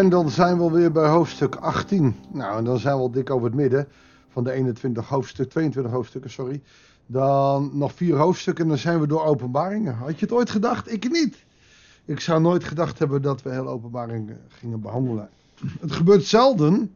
En dan zijn we weer bij hoofdstuk 18. Nou, en dan zijn we al dik over het midden van de 21 hoofdstuk, 22 hoofdstukken, sorry. Dan nog vier hoofdstukken en dan zijn we door openbaringen. Had je het ooit gedacht? Ik niet. Ik zou nooit gedacht hebben dat we heel openbaringen gingen behandelen. Het gebeurt zelden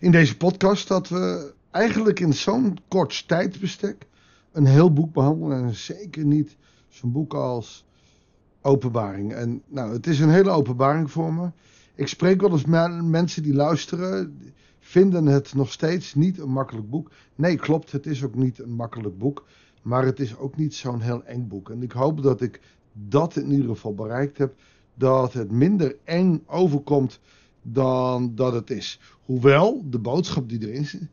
in deze podcast dat we eigenlijk in zo'n kort tijdsbestek een heel boek behandelen. En zeker niet zo'n boek als openbaring. En nou, het is een hele openbaring voor me. Ik spreek wel eens met mensen die luisteren, vinden het nog steeds niet een makkelijk boek. Nee, klopt, het is ook niet een makkelijk boek. Maar het is ook niet zo'n heel eng boek. En ik hoop dat ik dat in ieder geval bereikt heb. Dat het minder eng overkomt dan dat het is. Hoewel, de boodschap die erin zit,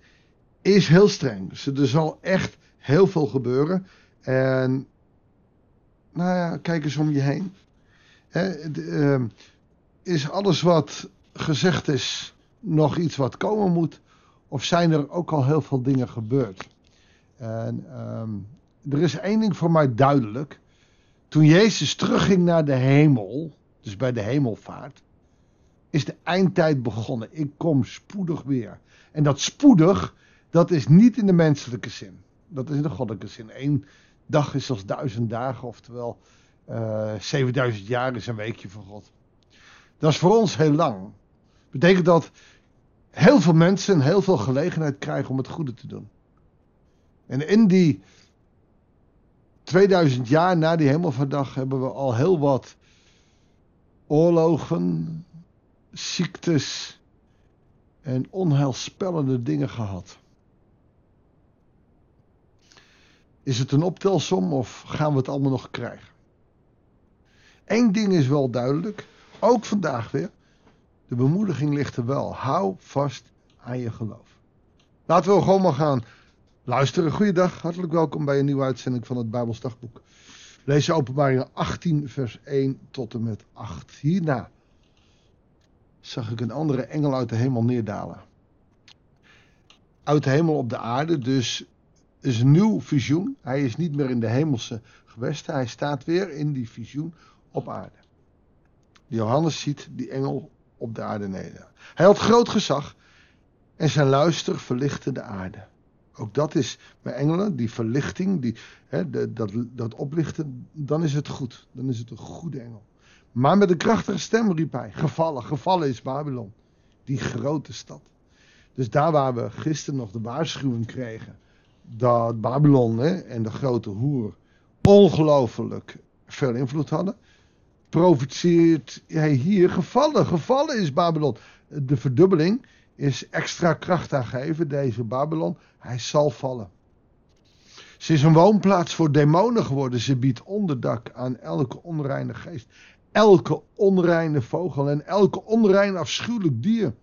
is heel streng. Dus er zal echt heel veel gebeuren. En nou ja, kijk eens om je heen. Ehm, is alles wat gezegd is nog iets wat komen moet? Of zijn er ook al heel veel dingen gebeurd? En ehm, er is één ding voor mij duidelijk. Toen Jezus terugging naar de hemel, dus bij de hemelvaart, is de eindtijd begonnen. Ik kom spoedig weer. En dat spoedig, dat is niet in de menselijke zin. Dat is in de goddelijke zin. Eén dag is als duizend dagen, oftewel uh, eh, 7000 jaar is een weekje van God. Dat is voor ons heel lang. Betekent dat heel veel mensen heel veel gelegenheid krijgen om het goede te doen. En in die 2000 jaar na die hemelverdag hebben we al heel wat oorlogen, ziektes en onheilspellende dingen gehad. Is het een optelsom of gaan we het allemaal nog krijgen? Eén ding is wel duidelijk, ook vandaag weer. De bemoediging ligt er wel. Hou vast aan je geloof. Laten we gewoon maar gaan luisteren. Goeiedag, hartelijk welkom bij een nieuwe uitzending van het Bijbelsdagboek. Lees openbaringen 18 vers 1 tot en met 8. Hierna zag ik een andere engel uit de hemel neerdalen. Uit de hemel op de aarde, dus is een nieuw visioen. Hij is niet meer in de hemelse gewesten. Hij staat weer in die visioen op aarde. Johannes ziet die engel op de aarde neder. Hij had groot gezag en zijn luister verlichtte de aarde. Ook dat is bij engelen, die verlichting, die, hè, dat, dat oplichten, dan is het goed. Dan is het een goede engel. Maar met een krachtige stem riep hij: Gevallen, gevallen is Babylon, die grote stad. Dus daar waar we gisteren nog de waarschuwing kregen dat Babylon hè, en de grote hoer ongelooflijk veel invloed hadden, profiteert hij hier gevallen. Gevallen is Babylon. De verdubbeling is extra kracht aangeven, deze Babylon. Hij zal vallen. Ze is een woonplaats voor demonen geworden. Ze biedt onderdak aan elke onreine geest. Elke onreine vogel en elke onrein afschuwelijk dier.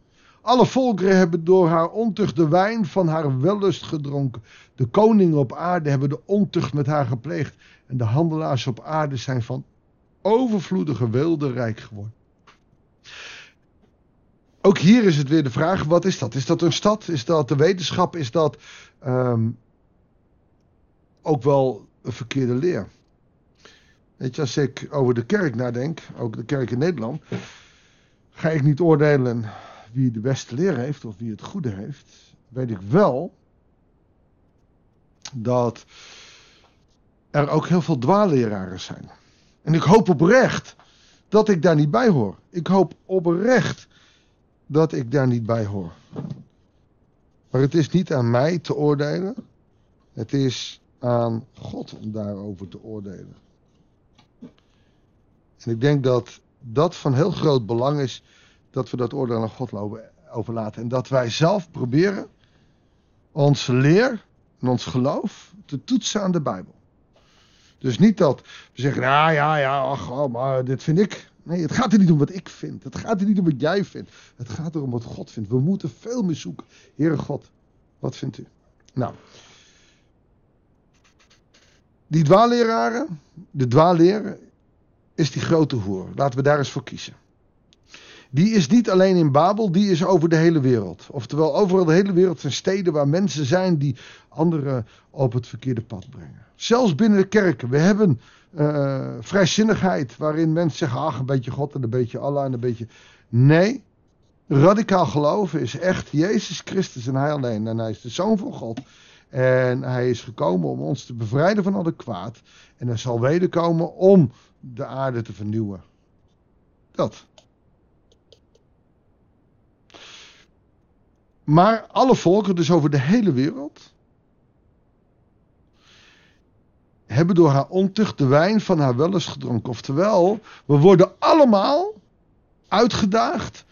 Alle volkeren hebben door haar ontucht de wijn van haar wellust gedronken. De koningen op aarde hebben de ontucht met haar gepleegd. En de handelaars op aarde zijn van overvloedige wilde rijk geworden. Ook hier is het weer de vraag: wat is dat? Is dat een stad? Is dat de wetenschap? Is dat um, ook wel een verkeerde leer? Weet je, als ik over de kerk nadenk, ook de kerk in Nederland, ga ik niet oordelen wie de beste leer heeft of wie het goede heeft. Weet ik wel dat er ook heel veel dwaalleraren zijn. En ik hoop oprecht dat ik daar niet bij hoor. Ik hoop oprecht dat ik daar niet bij hoor. Maar het is niet aan mij te oordelen. Het is aan God om daarover te oordelen. En ik denk dat dat van heel groot belang is dat we dat oordeel aan God overlaten. En dat wij zelf proberen onze leer en ons geloof te toetsen aan de Bijbel. Dus niet dat we zeggen, nou ja, ja, ach, oh, maar dit vind ik. Nee, het gaat er niet om wat ik vind. Het gaat er niet om wat jij vindt. Het gaat erom wat God vindt. We moeten veel meer zoeken. Heere God, wat vindt u? Nou, die dwaalleraren, de dwaalleren, is die grote hoer. Laten we daar eens voor kiezen die is niet alleen in Babel, die is over de hele wereld. Oftewel, overal de hele wereld zijn steden waar mensen zijn die anderen op het verkeerde pad brengen. Zelfs binnen de kerken. We hebben uh, vrijzinnigheid waarin mensen zeggen, ach, een beetje God en een beetje Allah en een beetje... Nee, radicaal geloven is echt Jezus Christus en Hij alleen. En Hij is de Zoon van God. En Hij is gekomen om ons te bevrijden van al de kwaad. En Hij zal wederkomen om de aarde te vernieuwen. Dat. Maar alle volken, dus over de hele wereld, hebben door haar ontucht de wijn van haar wellust gedronken. Oftewel, we worden allemaal uitgedaagd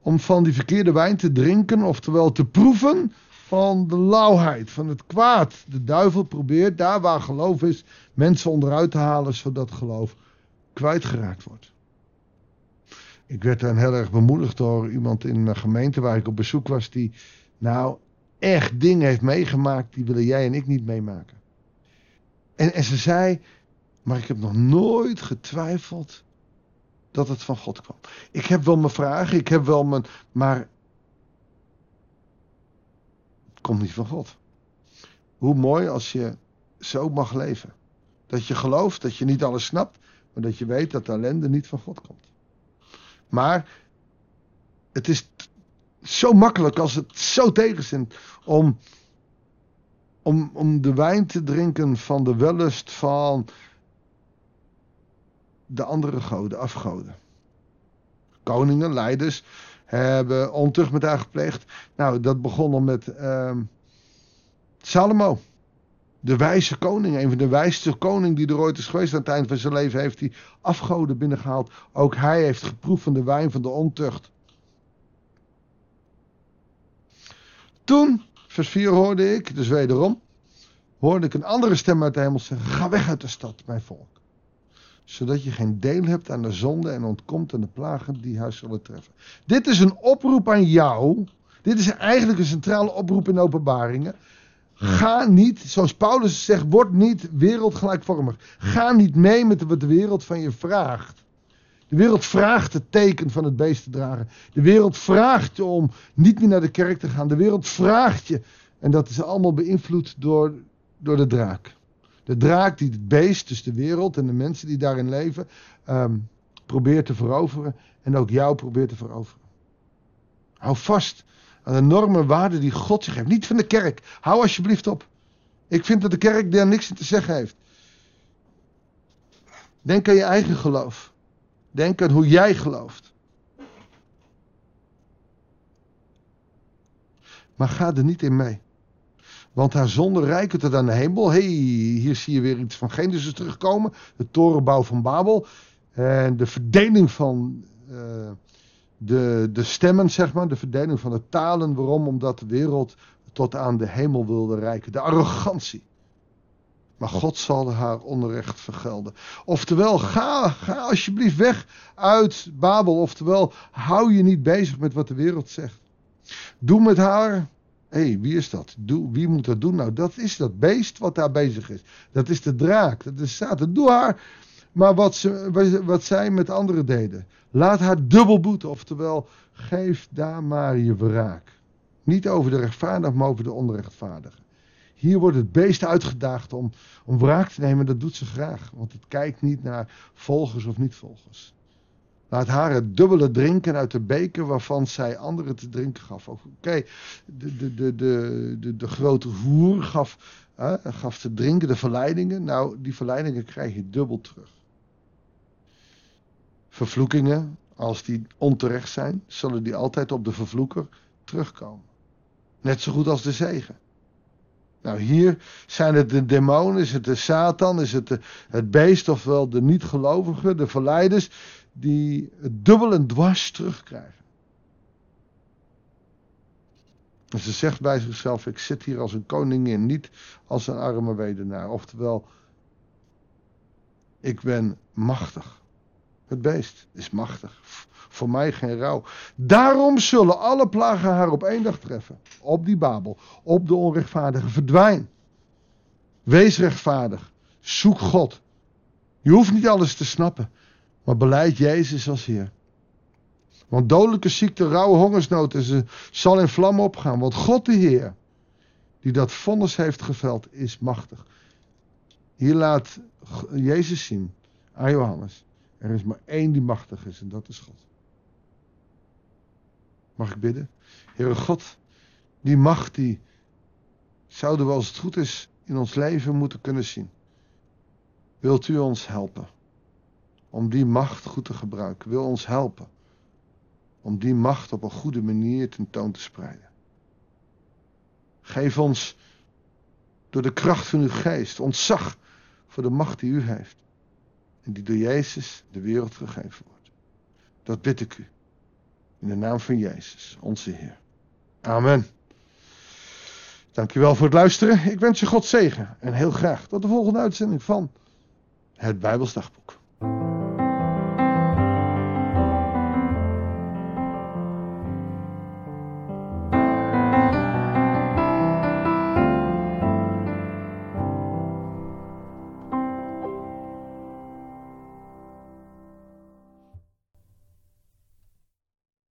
om van die verkeerde wijn te drinken, oftewel te proeven van de lauwheid, van het kwaad. De duivel probeert daar waar geloof is, mensen onderuit te halen, zodat geloof kwijtgeraakt wordt. Ik werd dan heel erg bemoedigd door iemand in mijn gemeente waar ik op bezoek was, die nou echt dingen heeft meegemaakt, die willen jij en ik niet meemaken. En, en ze zei, maar ik heb nog nooit getwijfeld dat het van God kwam. Ik heb wel mijn vragen, ik heb wel mijn. Maar. Het komt niet van God. Hoe mooi als je zo mag leven. Dat je gelooft, dat je niet alles snapt, maar dat je weet dat de ellende niet van God komt. Maar het is zo makkelijk als het zo tegenzint om, om, om de wijn te drinken van de wellust van de andere goden, afgoden. Koningen, leiders hebben ontucht met haar gepleegd. Nou, dat begon al met uh, Salomo. De wijze koning, een van de wijste koning die er ooit is geweest aan het eind van zijn leven, heeft hij afgoden binnengehaald. Ook hij heeft geproefd van de wijn van de ontucht. Toen, vers 4 hoorde ik, dus wederom, hoorde ik een andere stem uit de hemel zeggen: Ga weg uit de stad, mijn volk. Zodat je geen deel hebt aan de zonde en ontkomt aan de plagen die haar zullen treffen. Dit is een oproep aan jou. Dit is eigenlijk een centrale oproep in openbaringen. Ga niet, zoals Paulus zegt, word niet wereldgelijkvormig. Ga niet mee met wat de wereld van je vraagt. De wereld vraagt het teken van het beest te dragen. De wereld vraagt je om niet meer naar de kerk te gaan. De wereld vraagt je. En dat is allemaal beïnvloed door, door de draak. De draak die het beest, dus de wereld en de mensen die daarin leven, um, probeert te veroveren. En ook jou probeert te veroveren. Hou vast aan de normen waarden die God zich heeft. Niet van de kerk. Hou alsjeblieft op. Ik vind dat de kerk daar niks in te zeggen heeft. Denk aan je eigen geloof. Denk aan hoe jij gelooft. Maar ga er niet in mee. Want haar zonde rijken tot aan de hemel. hey, hier zie je weer iets van Genesis terugkomen. De torenbouw van Babel. En de verdeling van uh, de, de stemmen, zeg maar. De verdeling van de talen. Waarom? Omdat de wereld tot aan de hemel wilde rijken. De arrogantie. Maar God zal haar onrecht vergelden. Oftewel, ga, ga alsjeblieft weg uit Babel. Oftewel, hou je niet bezig met wat de wereld zegt. Doe met haar. Hé, hey, wie is dat? Doe, wie moet dat doen? Nou, dat is dat beest wat daar bezig is. Dat is de draak. Dat is Satan. Doe haar. Maar wat, ze, wat zij met anderen deden. Laat haar dubbel boeten. Oftewel, geef daar maar je wraak. Niet over de rechtvaardige, maar over de onrechtvaardige. Hier wordt het beest uitgedaagd om, om wraak te nemen. Dat doet ze graag. Want het kijkt niet naar volgers of niet volgers. Laat haar het dubbele drinken uit de beker waarvan zij anderen te drinken gaf. Oké, de, de, de, de, de, de grote hoer gaf, gaf te drinken de verleidingen. Nou, die verleidingen krijg je dubbel terug. Vervloekingen, als die onterecht zijn, zullen die altijd op de vervloeker terugkomen. Net zo goed als de zegen. Nou, hier zijn het de demonen, is het de Satan, is het het beest, ofwel de niet-gelovigen, de verleiders, die het dubbel en dwars terugkrijgen. En ze zegt bij zichzelf: Ik zit hier als een koningin, niet als een arme wedenaar. Oftewel, ik ben machtig. Het beest is machtig. Voor mij geen rouw. Daarom zullen alle plagen haar op één dag treffen. Op die Babel. Op de onrechtvaardige. Verdwijn. Wees rechtvaardig. Zoek God. Je hoeft niet alles te snappen. Maar beleid Jezus als Heer. Want dodelijke ziekte, rauwe hongersnood ze zal in vlam opgaan. Want God de Heer, die dat vonnis heeft geveld, is machtig. Hier laat Jezus zien aan Johannes. Er is maar één die machtig is en dat is God. Mag ik bidden? Heere God, die macht die zouden we als het goed is in ons leven moeten kunnen zien. Wilt u ons helpen om die macht goed te gebruiken? Wil ons helpen om die macht op een goede manier tentoon te spreiden? Geef ons door de kracht van uw geest ontzag voor de macht die u heeft en die door Jezus de wereld gegeven wordt. Dat bid ik u. In de naam van Jezus, onze Heer. Amen. Dankjewel voor het luisteren. Ik wens je God zegen en heel graag tot de volgende uitzending van het Bijbelsdagboek.